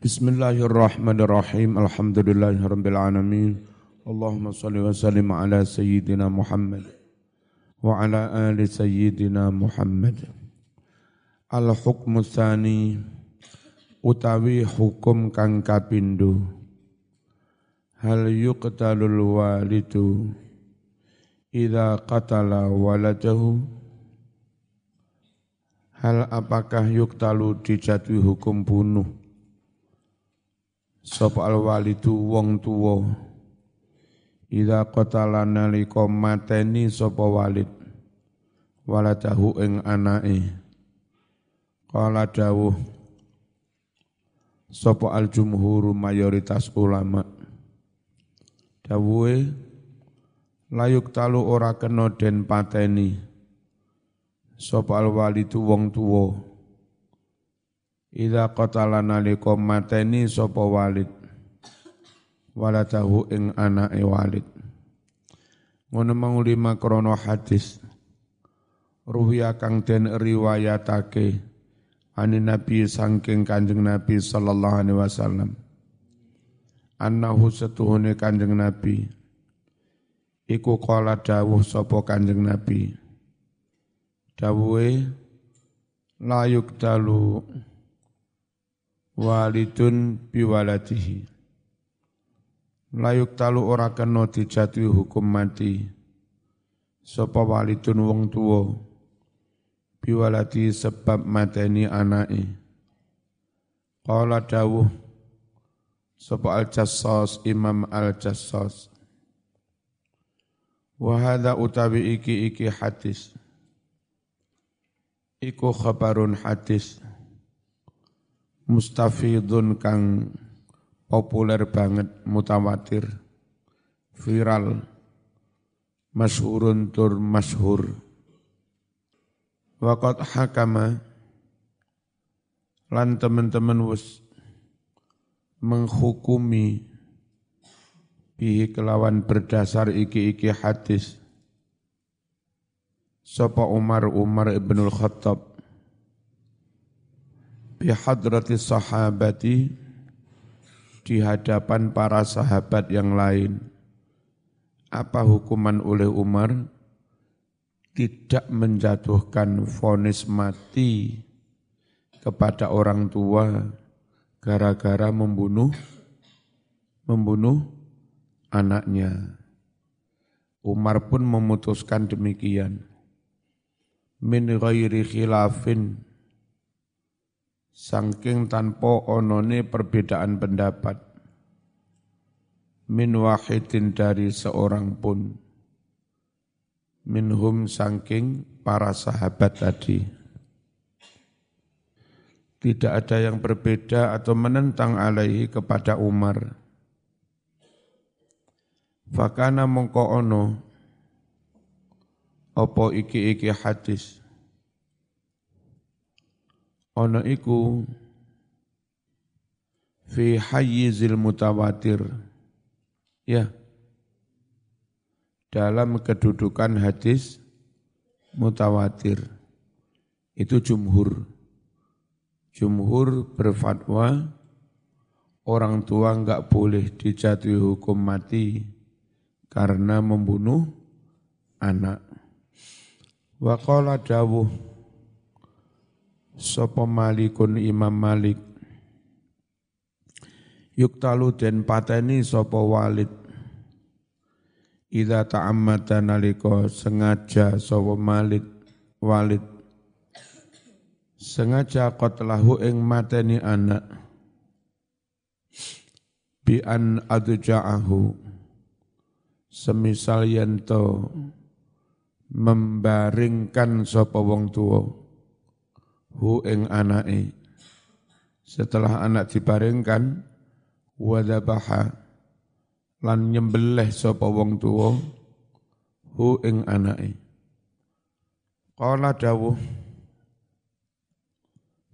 Bismillahirrahmanirrahim. Alhamdulillahirabbil alamin. Allahumma shalli wa sallim ala sayyidina Muhammad wa ala ali sayyidina Muhammad. Al hukmu tsani utawi hukum kang kapindo. Hal yuqtalul walidu idza qatala waladahu Hal apakah yuktalu dijatuhi hukum bunuh? Sapa al walidu wong tuwa. Ida qatala nalika mateni sapa walid waladahu ing anake. Qala dawuh sapa al jumhur mayoritas ulama. Dawuhe layuk talu ora kena den pateni sapa al walidu wong tuwa Ida qatala nalika mateni sapa walid. Waladahu ing anake walid. Ngono mau lima krono hadis. Ruwiya kang den riwayatake ani nabi sangking kanjeng nabi sallallahu alaihi wasallam. Annahu setuhune kanjeng nabi. Iku kala dawuh sapa kanjeng nabi. Dawuhe layuk dalu walidun biwaladihi. Layuk talu ora kena dijatuhi hukum mati. Sapa walidun wong tuwa? Biwaladi sebab mateni anake. Qala dawuh sapa al-jassas imam al-jassas wa hadza utawi iki iki hadis. Iku khabarun hadis mustafidun kang populer banget mutawatir viral masyhurun tur masyhur. Waqat hakama lan teman-teman wis menghukumi bihi kelawan berdasar iki-iki hadis. Sapa Umar Umar ibnul Khattab bihadrati sahabati di hadapan para sahabat yang lain. Apa hukuman oleh Umar? Tidak menjatuhkan vonis mati kepada orang tua gara-gara membunuh membunuh anaknya. Umar pun memutuskan demikian min ghairi khilafin sangking tanpa onone perbedaan pendapat. Min wahidin dari seorang pun. Minhum sangking para sahabat tadi. Tidak ada yang berbeda atau menentang alaihi kepada Umar. Fakana mongko ono. Apa iki-iki hadis ana iku fi hayyizil mutawatir. Ya. Dalam kedudukan hadis mutawatir. Itu jumhur. Jumhur berfatwa orang tua enggak boleh dijatuhi hukum mati karena membunuh anak. Wa qala dawuh sapa malikun Imam Malik? Yuktalu den pateni sapa walid? Ida ta'ammada nalika sengaja sapa Malik walid? Sengaja qatlahu ing mateni anak. Bi an adja'ahu. Semisal yen to membaringkan sapa wong tuwa hu ing anake. Setelah anak dibaringkan wadabaha lan nyembelih sapa wong tuwa hu ing anake. Qala dawuh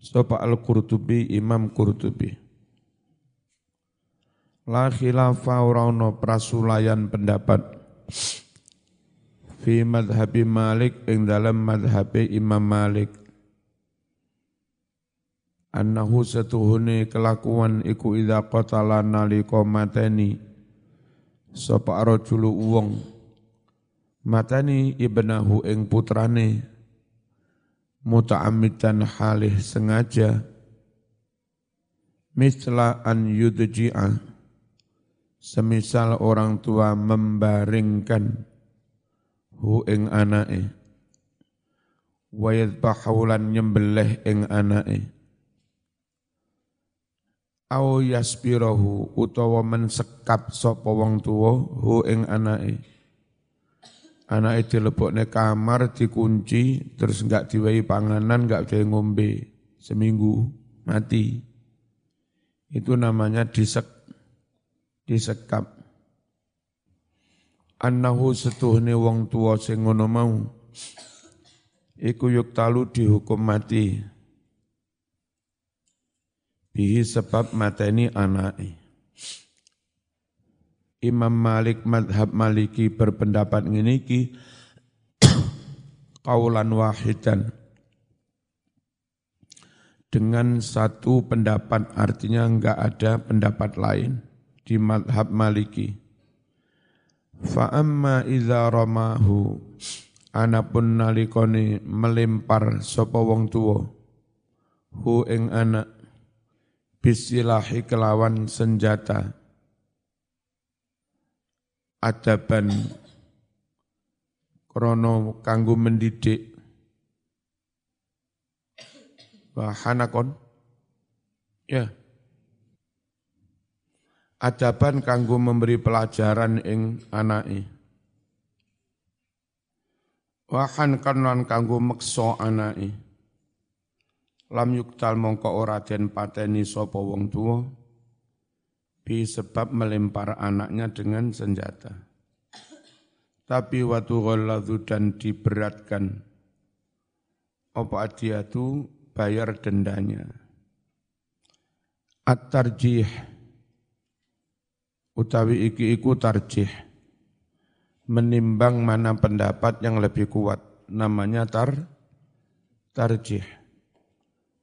sapa al-qurtubi imam qurtubi. La khilafa ora prasulayan pendapat fi madhabi Malik ing dalam madhabi Imam Malik annahu setuhune kelakuan iku idza qatala nalika mateni. Sapa rajulu wong matani ibnahu ing putrane. Muta'ammidan halih sengaja. Misla an yudji'a. Semisal orang tua membaringkan hu ing anake. Wa yadbahulan nyembelih ing anake au yaspirahu utawa mensekap sapa wong tuwa hu ing anake. Anake dilebokne kamar dikunci terus enggak diwehi panganan enggak diwehi ngombe seminggu mati. Itu namanya disek, disekap. Annahu setuhne wong tua sing ngono mau. Iku talu dihukum mati bihi sebab mateni anake. Imam Malik madhab Maliki berpendapat ngene iki. Kaulan wahidan. Dengan satu pendapat artinya enggak ada pendapat lain di madhab maliki. Fa'amma idza ramahu anapun nalikoni melempar sapa wong tuwa hu ing anak bisilahi kelawan senjata adaban krono kanggo mendidik Hanakon. Ya. Adaban kanggo memberi pelajaran ing anake. Wahan kanon kanggo meksa anake. Lam yuktal mongko ora den pateni sapa wong tuwa bi sebab melempar anaknya dengan senjata. Tapi watu ghalladhu dan diberatkan. Apa adiatu? Bayar dendanya. At-tarjih. Utawi iki iku tarjih. Menimbang mana pendapat yang lebih kuat. Namanya tar tarjih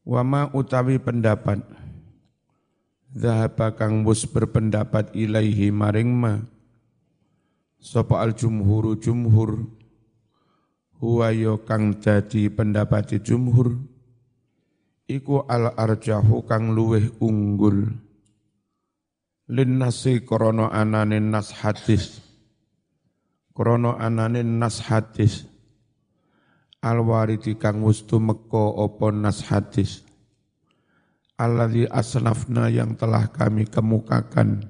wama utawi pendapat. Zahaba kang mus berpendapat ilaihi maring ma. Sopa al jumhuru jumhur. Huwa kang jadi pendapat jumhur. Iku al arjahu kang luweh unggul. Linnasi krono anane nas hadis. Krono anane nas hadis al waridi kang wustu meko opo nas hadis alladzi asnafna yang telah kami kemukakan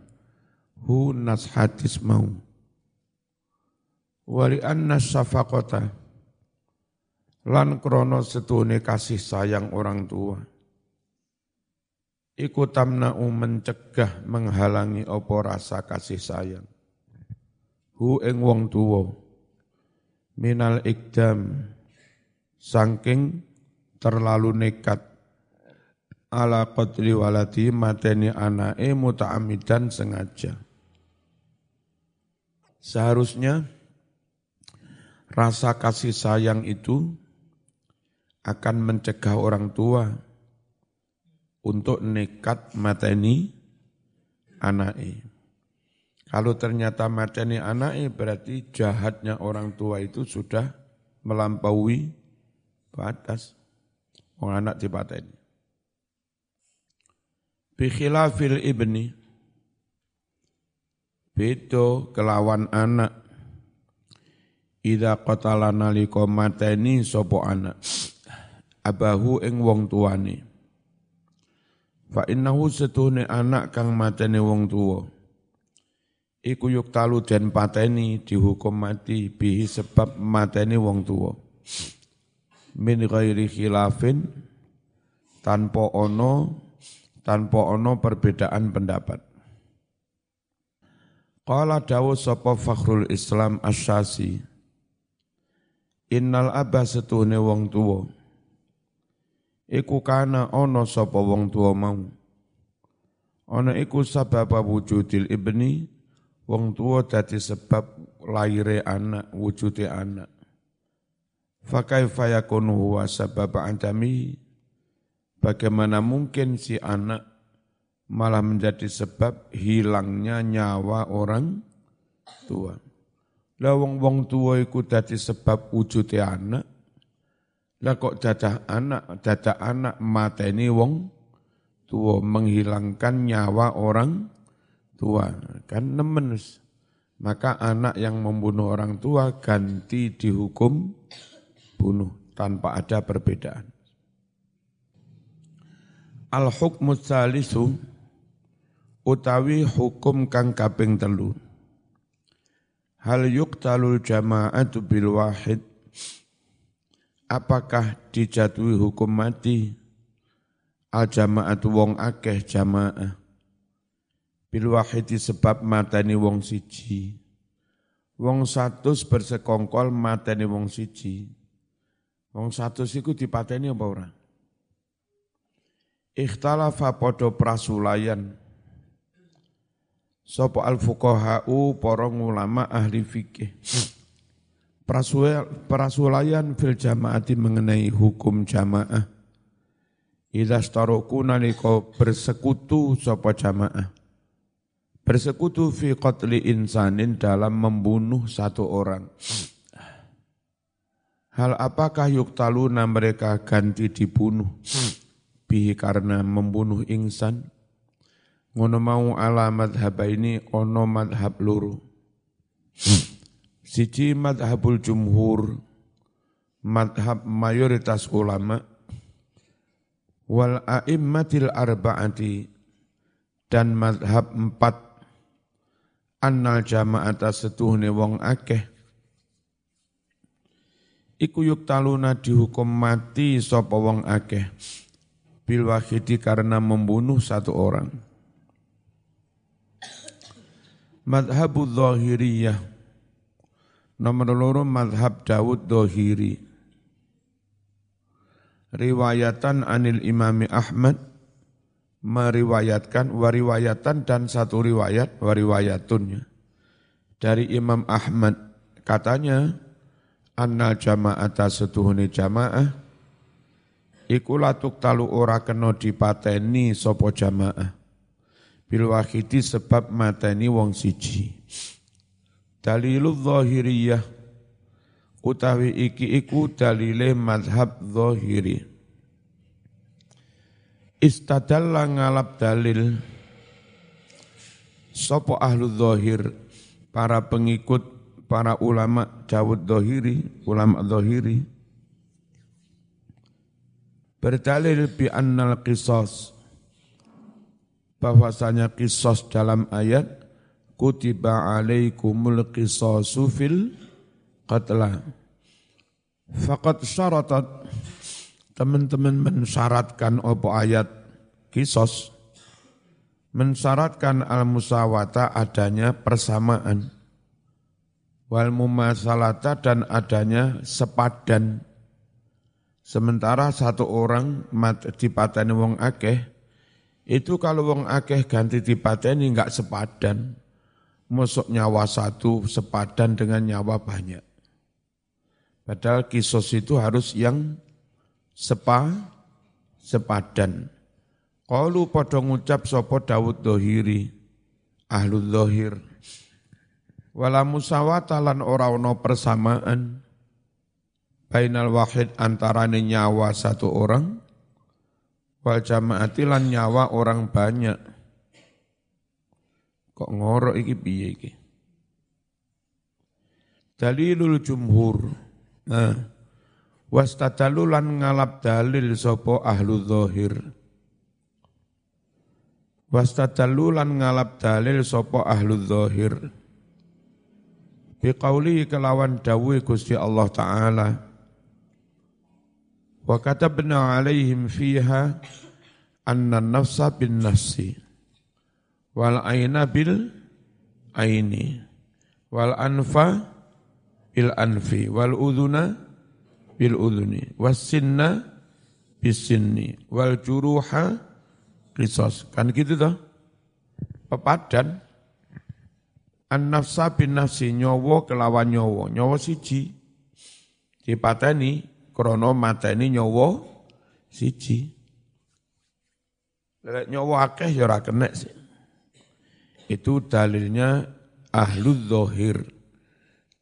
hu nas hadis mau wali anna syafaqata lan krono setune kasih sayang orang tua. Iku tamna'u mencegah menghalangi opo rasa kasih sayang. Hu ing wong tuwa minal ikdam saking terlalu nekat ala qadri waladi mateni anake muta'amidan sengaja. Seharusnya rasa kasih sayang itu akan mencegah orang tua untuk nekat mateni anaknya. Kalau ternyata mateni anaknya berarti jahatnya orang tua itu sudah melampaui batas. Orang anak dipateni. Bikhilafil ibni, bedo kelawan anak. Ida qatala nalika mateni sopo anak abahu ing wong tuane. Fa innahu setuhne anak kang matene wong tuwa. Iku yuk talu den pateni dihukum mati bihi sebab mateni wong tuwa. Min ghairi khilafin tanpa ono tanpa ono perbedaan pendapat. Qala dawu sapa Fakhrul Islam Asyasi Innal abah setuhne wong tuwa iku kana ana sapa wong tua mau ana iku sabab wujudil ibni wong tua dadi sebab laire anak wujude anak fa kaifa yakunu huwa sabab antami bagaimana mungkin si anak malah menjadi sebab hilangnya nyawa orang tua. Lah wong wong tua iku dadi sebab wujudnya anak. Lah kok dadah anak, dadah anak mateni wong tua menghilangkan nyawa orang tua. Kan nemen maka anak yang membunuh orang tua ganti dihukum bunuh tanpa ada perbedaan. Al-hukmu salisu utawi hukum kang kaping telu. Hal yuqtalul jama'atu bil wahid apakah dijatuhi hukum mati al jama'atu wong akeh jamaah bil wahidi sebab matani wong siji wong satus bersekongkol matani wong siji wong satus iku dipateni apa ora ikhtalafa podo prasulayan Sopo al fuqaha'u para ulama ahli fikih. Prasulayan fil jamaati mengenai hukum jamaah. Idza staroku nalika bersekutu sopo jamaah. Bersekutu fi qatli insanin dalam membunuh satu orang. Hal apakah yuktaluna mereka ganti dibunuh? Bihi karena membunuh insan? Ngono mau ala madhab ini ono madhab luru. Siji madhabul jumhur madhab mayoritas ulama wal a'immatil arba'ati dan madhab empat. Annal jama'ata setuhne wong akeh iku yuk taluna dihukum mati sapa wong akeh. Bil wahidi karena membunuh satu orang. Madhabu Zahiriyah. Nomor loro madhab Dawud Zahiri. Riwayatan anil imami Ahmad Meriwayatkan, wariwayatan dan satu riwayat, wariwayatunnya Dari Imam Ahmad. Katanya Annal jama'ata setuhuni jama'ah. Iku latuk talu ora kena dipateni sopo jama'ah. Bil wahidi sebab mateni wong siji. Dalilul zahiriyah. Utawi iki iku dalile madhab zahiri. Istadalla ngalap dalil sopo ahlu zahir para pengikut para ulama Dawud Zahiri ulama Zahiri berdalil bi annal qisas. Bahwasanya kisos dalam ayat kutiba alaikumul qisasu fil qatla. Fakat syaratat. Teman-teman mensyaratkan apa ayat kisos mensyaratkan al-musawata adanya persamaan wal mumasalata dan adanya sepadan sementara satu orang dipateni wong akeh itu kalau wong akeh ganti dipateni enggak sepadan. Masuk nyawa satu sepadan dengan nyawa banyak. Padahal kisos itu harus yang sepa, sepadan. Qalu padha ngucap sapa Daud Dohiri, ahlu dohir. Wala musawata lan ora ana persamaan bainal wahid antarane nyawa satu orang wal jamaati lan nyawa orang banyak. Kok ngoro iki piye iki? Dalilul jumhur. Nah, wastadalu lan ngalap dalil sapa ahlu zahir. Wastadalu lan ngalap dalil sapa ahlu zahir. Biqauli kelawan dawuh Gusti Allah Ta'ala. Wa katabna alaihim fiha anna nafsa bin nafsi wal aina bil aini wal anfa bil anfi wal udhuna bil udhuni was sinna bis sinni wal juruha qisas kan gitu toh? Pepadan an nafsa bin nafsi nyowo kelawan nyowo nyowo siji dipateni krono mateni nyowo siji. Lek nyawa akeh ya ora kena sih. Itu dalilnya ahlu zohir.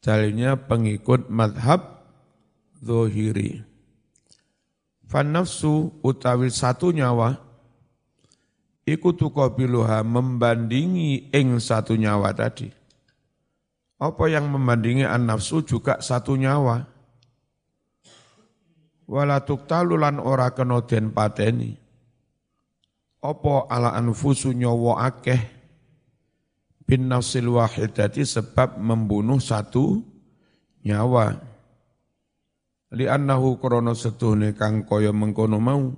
Dalilnya pengikut madhab zohiri. Fanafsu utawi satu nyawa, iku tuqabiluha membandingi ing satu nyawa tadi. Apa yang membandingi an-nafsu juga satu nyawa. Wala tuktalulan ora kena den pateni. Apa ala anfusu nyawa akeh? Bin nafsil wahidati sebab membunuh satu nyawa. Li annahu krana setuhne kang kaya mengkono mau.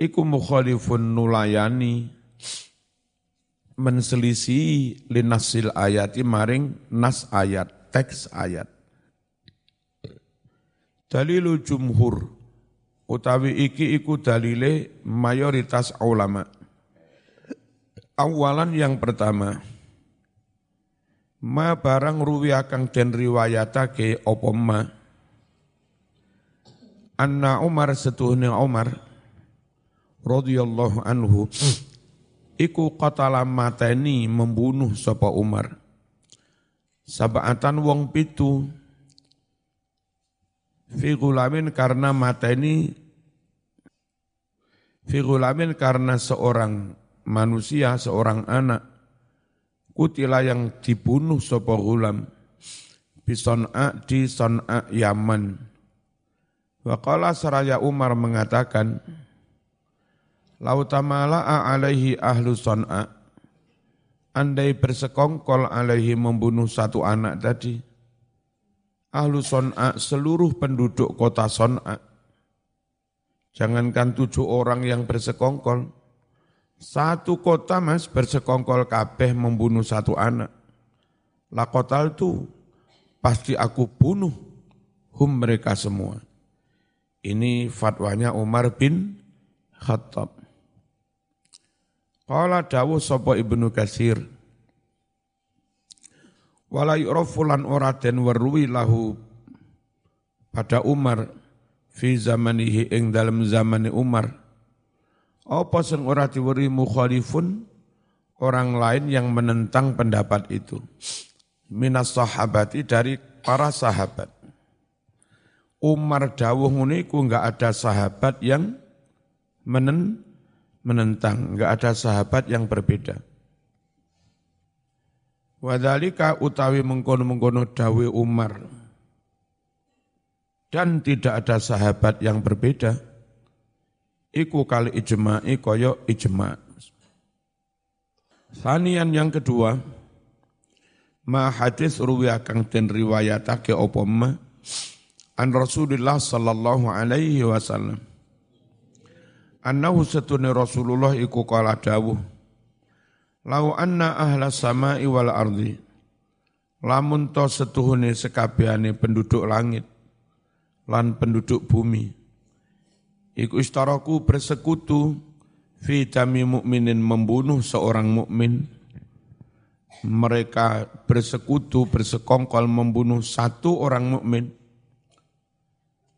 Iku mukhalifun nulayani menselisih linasil ayati maring nas ayat teks ayat dalilul jumhur utawi iki iku dalile mayoritas ulama. Awalan yang pertama, ma barang ruwi akang den riwayatake apa ma anna Umar setuhne Umar radhiyallahu anhu iku qatala mateni membunuh sapa Umar sabatan wong pitu fi gulamin karena mateni Fi gulamin karena seorang manusia, seorang anak, kutila yang dibunuh sopo gulam, bison'a di son'a Yaman. Waqala seraya Umar mengatakan, Lautamala'a alaihi ahlu son'a, andai bersekongkol alaihi membunuh satu anak tadi, ahlu son'a seluruh penduduk kota son'a, Jangankan tujuh orang yang bersekongkol, satu kota mas bersekongkol kabeh membunuh satu anak. Lakotal itu pasti aku bunuh hum mereka semua. Ini fatwanya Umar bin Khattab. Qala dawuh sapa Ibnu Kasir. Wala yu'rafulan ora den weruwi lahu pada Umar fi zamanihi ing dalam zaman Umar. Apa sing ora diweri mukhalifun? Orang lain yang menentang pendapat itu. Minas sahabati dari para sahabat. Umar dawuh ngene iku enggak ada sahabat yang menen, menentang, enggak ada sahabat yang berbeda. Wadhalika utawi mengkono-mengkono dawe Umar dan tidak ada sahabat yang berbeda, iku kali ijma'i koyo ijma'. Sanian yang kedua, ma hadis ruwiya kang den riwayatake apa ma an Rasulullah sallallahu alaihi wasallam. Annahu satune Rasulullah iku kala dawuh. Lau anna ahla sama'i wal ardi lamun to setuhune sekabehane penduduk langit lan penduduk bumi. Iku istaraku bersekutu fi dami mukminin membunuh seorang mukmin. Mereka bersekutu bersekongkol membunuh satu orang mukmin.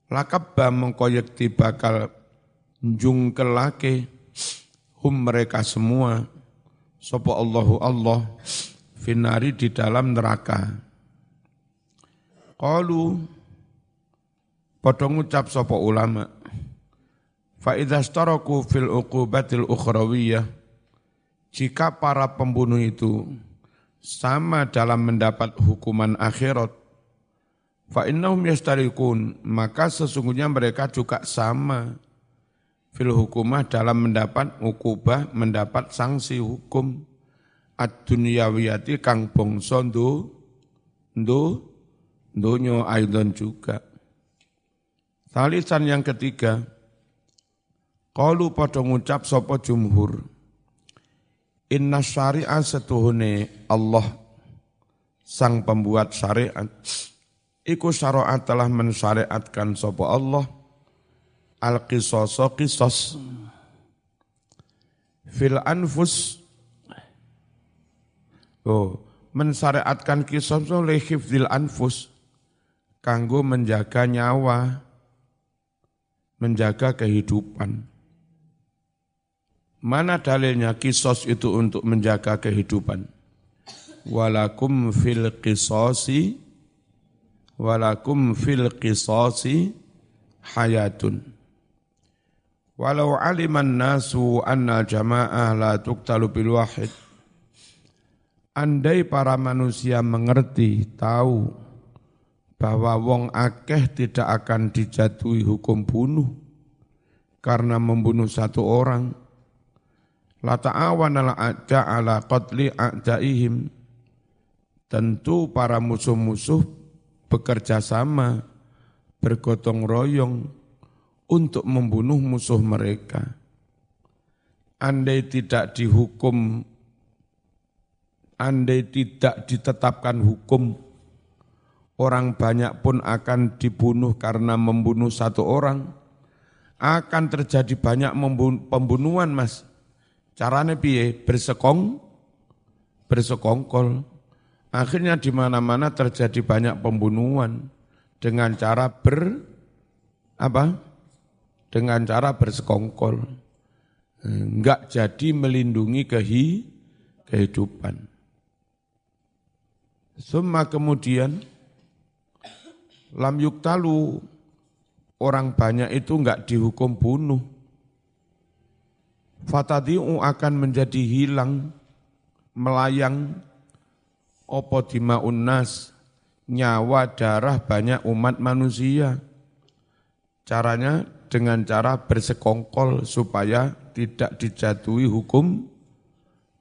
Lakabba mengkoyekti bakal jungkelake hum mereka semua sapa Allahu Allah finari di dalam neraka. Qalu Padha ngucap sapa ulama. Fa idza staraku fil uqubatil ukhrawiyah jika para pembunuh itu sama dalam mendapat hukuman akhirat fa innahum yastarikun maka sesungguhnya mereka juga sama fil hukumah dalam mendapat ukubah mendapat sanksi hukum ad-dunyawiyati kang bangsa ndu ndu dunyo aidon juga. Talisan yang ketiga, Qalu pada ngucap sopo jumhur, Inna syari'ah setuhune Allah, sang pembuat syariat, Iku syariat telah mensyariatkan sopo Allah, Al-qisoso qisos, Fil anfus, Oh, mensyariatkan kisos oleh hifdil anfus, kanggo menjaga nyawa, menjaga kehidupan. Mana dalilnya kisos itu untuk menjaga kehidupan? Walakum fil qisasi walakum fil qisasi hayatun. Walau aliman nasu anna jama'ah la tuktalu bil wahid. Andai para manusia mengerti, tahu bahwa wong akeh tidak akan dijatuhi hukum bunuh karena membunuh satu orang, La ta'awana a'da ala qatli a'daihim. Tentu para musuh-musuh bekerja sama, bergotong royong untuk membunuh musuh mereka. Andai tidak dihukum, andai tidak ditetapkan hukum, orang banyak pun akan dibunuh karena membunuh satu orang, akan terjadi banyak pembunuhan mas Caranya piye? Bersekong, bersekongkol. Akhirnya di mana-mana terjadi banyak pembunuhan dengan cara ber apa? Dengan cara bersekongkol. Enggak jadi melindungi kehi, kehidupan. Semua kemudian lam yuktalu orang banyak itu enggak dihukum bunuh fatadi'u akan menjadi hilang, melayang, opo dima'un nas, nyawa darah banyak umat manusia. Caranya dengan cara bersekongkol supaya tidak dijatuhi hukum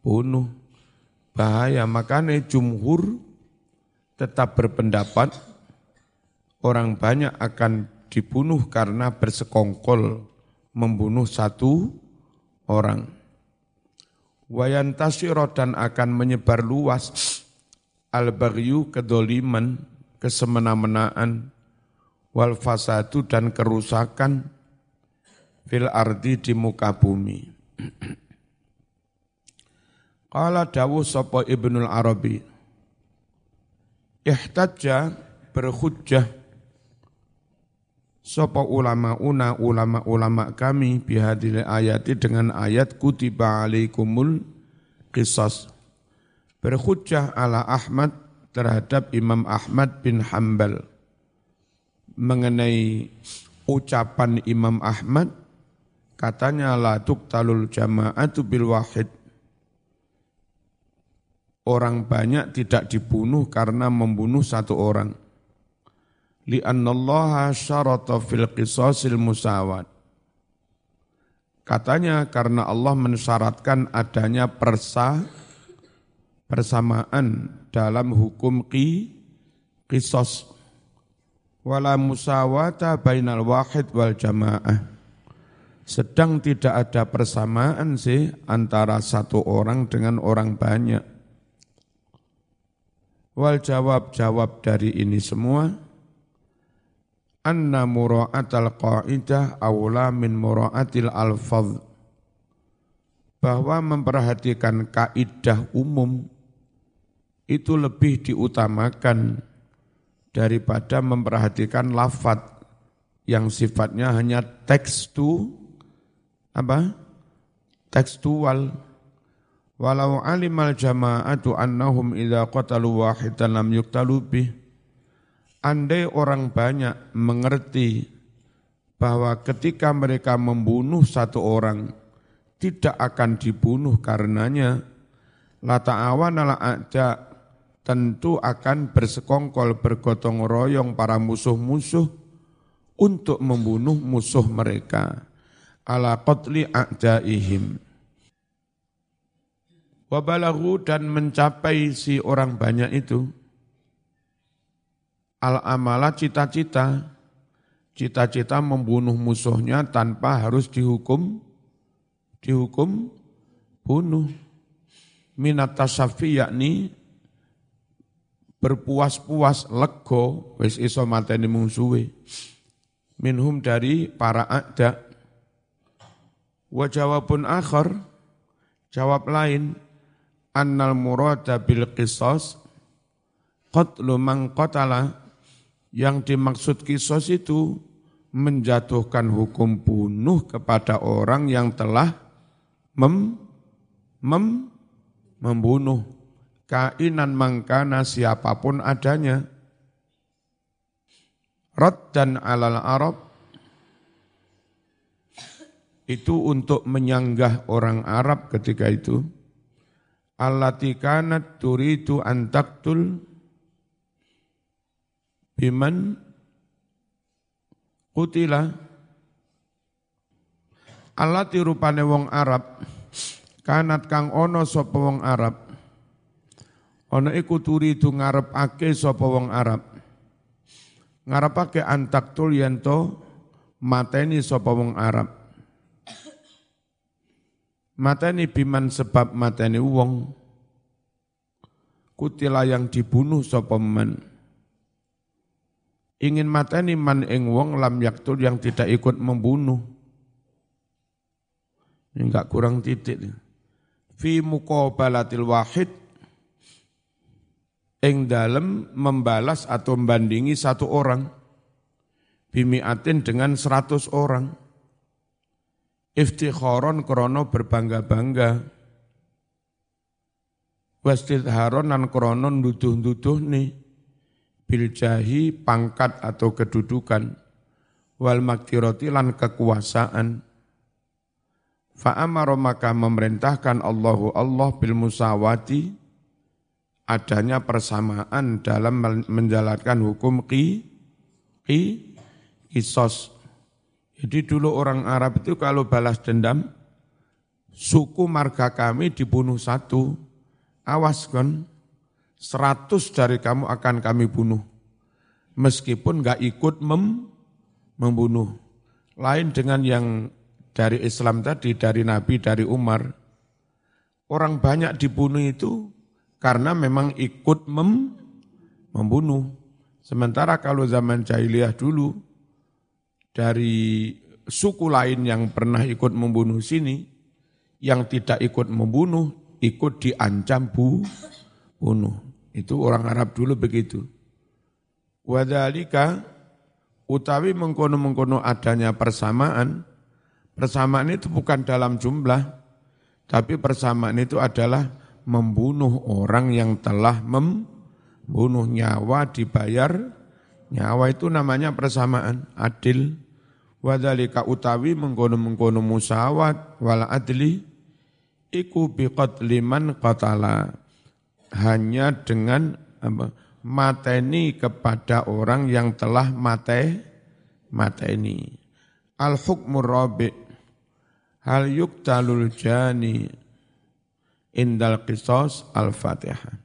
bunuh. Bahaya, makanya jumhur tetap berpendapat orang banyak akan dibunuh karena bersekongkol membunuh satu orang. Wayantashiro dan akan menyebar luas al-baghyu kedoliman, kesemena-menaan, wal fasadu dan kerusakan fil ardi di muka bumi. Qala dawu sapa Ibnul Arabi Ihtajja berhujjah Sopo ulama una ulama ulama kami bihadil ayati dengan ayat kutiba alaikumul qisas berhujjah ala Ahmad terhadap Imam Ahmad bin Hambal mengenai ucapan Imam Ahmad katanya la tuqtalul jama'atu bil wahid orang banyak tidak dibunuh karena membunuh satu orang li'annallaha syarata fil qisasil musawat. Katanya karena Allah mensyaratkan adanya persa persamaan dalam hukum qi qisas wala musawata bainal wahid wal jamaah. Sedang tidak ada persamaan sih antara satu orang dengan orang banyak. Wal jawab-jawab dari ini semua, anna mura'atal qa'idah awla min mura'atil alfaz bahwa memperhatikan kaidah umum itu lebih diutamakan daripada memperhatikan lafat yang sifatnya hanya tekstu apa? Tekstual. Walau alimal jama'atu annahum idza qatalu wahidan lam yuktalu bih. Andai orang banyak mengerti bahwa ketika mereka membunuh satu orang tidak akan dibunuh karenanya. La ta'awan ala ada tentu akan bersekongkol bergotong royong para musuh-musuh untuk membunuh musuh mereka ala qatli a'daihim wabalahu dan mencapai si orang banyak itu al-amala cita-cita, cita-cita membunuh musuhnya tanpa harus dihukum, dihukum bunuh. Minat tasafi yakni berpuas-puas lego wis iso mateni mungsuwe. Minhum dari para akda. Wa jawabun akhar, jawab lain, annal murada bil qisas qatlu man qatala yang dimaksud kisos itu menjatuhkan hukum bunuh kepada orang yang telah mem, mem, membunuh kainan mangkana siapa pun adanya. Rod dan alal Arab itu untuk menyanggah orang Arab ketika itu. Allati kanat antaktul biman kutila Allati rupane wong Arab kanat kang ono sapa wong Arab Ana iku turi itu ngarepake sapa wong Arab. Ngarepake antaktul yanto mateni sapa wong Arab. Mateni biman sebab mateni wong. Kutila yang dibunuh sapa man. Ingin mateni man ing wong lam yaktul yang tidak ikut membunuh. Ini enggak kurang titik. Fi muqabalatil wahid ing dalem membalas atau membandingi satu orang bimiatin dengan seratus orang iftikharon krono berbangga-bangga. Wastidharon nan krono nuduh-nuduh nih biljahi pangkat atau kedudukan. Wal maktiroti lan kekuasaan. Fa'amaro maka memerintahkan Allahu Allah bil musawati. Adanya persamaan dalam menjalankan hukum ki, ki kisos. Jadi dulu orang Arab itu kalau balas dendam, suku marga kami dibunuh satu, awas kan, seratus dari kamu akan kami bunuh. Meskipun nggak ikut mem, membunuh. Lain dengan yang dari Islam tadi, dari Nabi, dari Umar. Orang banyak dibunuh itu karena memang ikut mem, membunuh. Sementara kalau zaman jahiliyah dulu, dari suku lain yang pernah ikut membunuh sini, yang tidak ikut membunuh, ikut diancam bu, bunuh. Itu orang Arab dulu begitu. Wadalika utawi mengkono-mengkono adanya persamaan, persamaan itu bukan dalam jumlah, tapi persamaan itu adalah membunuh orang yang telah membunuh nyawa dibayar nyawa itu namanya persamaan adil wadhalika utawi mengkono-mengkono musawat wala adli iku biqatliman qatala. Hanya dengan apa, mateni kepada orang yang telah mate mateni. Al hukmur rabi. Hal yuktalul jani indal qisas al-fatihah